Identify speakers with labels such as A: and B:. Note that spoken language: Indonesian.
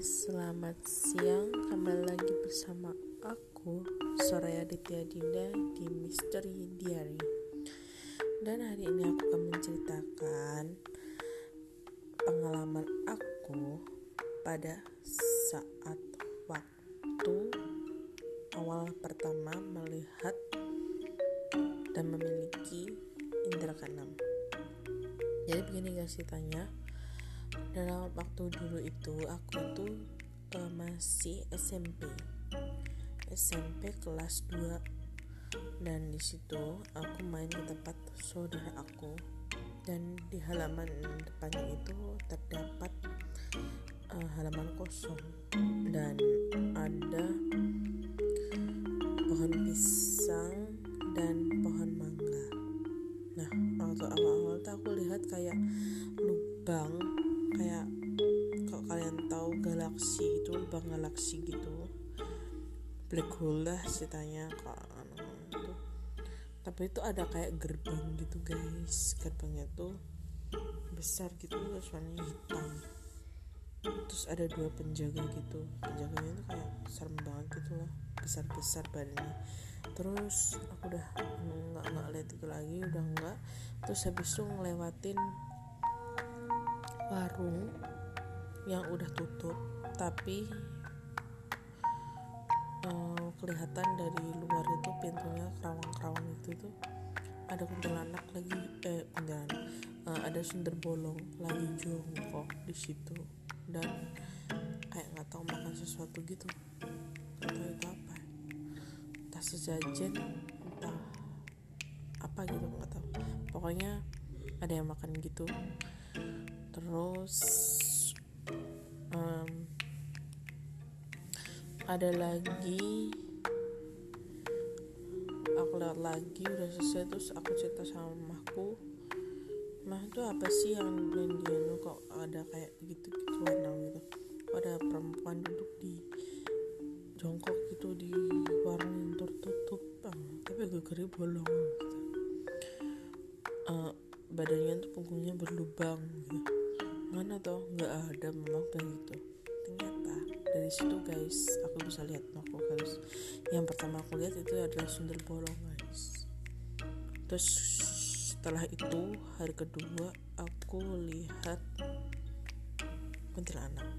A: Selamat siang, kembali lagi bersama aku Soraya Aditya Dinda di Mystery Diary. Dan hari ini aku akan menceritakan pengalaman aku pada saat waktu awal pertama melihat dan memiliki indera keenam. Jadi begini guys ceritanya dalam waktu dulu itu aku tuh uh, masih SMP SMP kelas 2 dan di situ aku main ke tempat saudara aku. Dan di halaman depannya itu terdapat uh, halaman kosong. Dan ada pohon pisang dan pohon mangga. Nah waktu awal-awal tuh aku lihat kayak lubang kayak kalau kalian tahu galaksi itu lubang galaksi gitu. Black hole lah ceritanya kok itu. Tapi itu ada kayak gerbang gitu guys. Gerbangnya tuh besar gitu terus warnanya hitam. Terus ada dua penjaga gitu. Penjaganya tuh kayak serem banget gitu loh besar besar badannya. Terus aku udah nggak nggak lihat itu lagi udah nggak. Terus habis itu ngelewatin warung yang udah tutup tapi uh, kelihatan dari luar itu pintunya kerawang-kerawang itu tuh ada kuntilanak lagi eh kuntilanak uh, ada sundel bolong lagi jongkok di situ dan kayak nggak tahu makan sesuatu gitu. Tahu itu apa. Entah sesajen entah apa gitu nggak tahu. Pokoknya ada yang makan gitu terus um, ada lagi. Aku lihat lagi udah selesai. Terus aku cerita sama mamaku. Mah itu apa sih yang dia kok ada kayak gitu gitu warna gitu. Ada perempuan duduk di jongkok gitu di warung yang tertutup. Ah, tapi gegernya bolong. Gitu uh, badannya tuh punggungnya berlubang gitu nggak ada memang begitu ternyata dari situ guys aku bisa lihat aku guys. Yang pertama aku lihat itu adalah sundel bolong guys. Terus setelah itu hari kedua aku lihat kuntilanak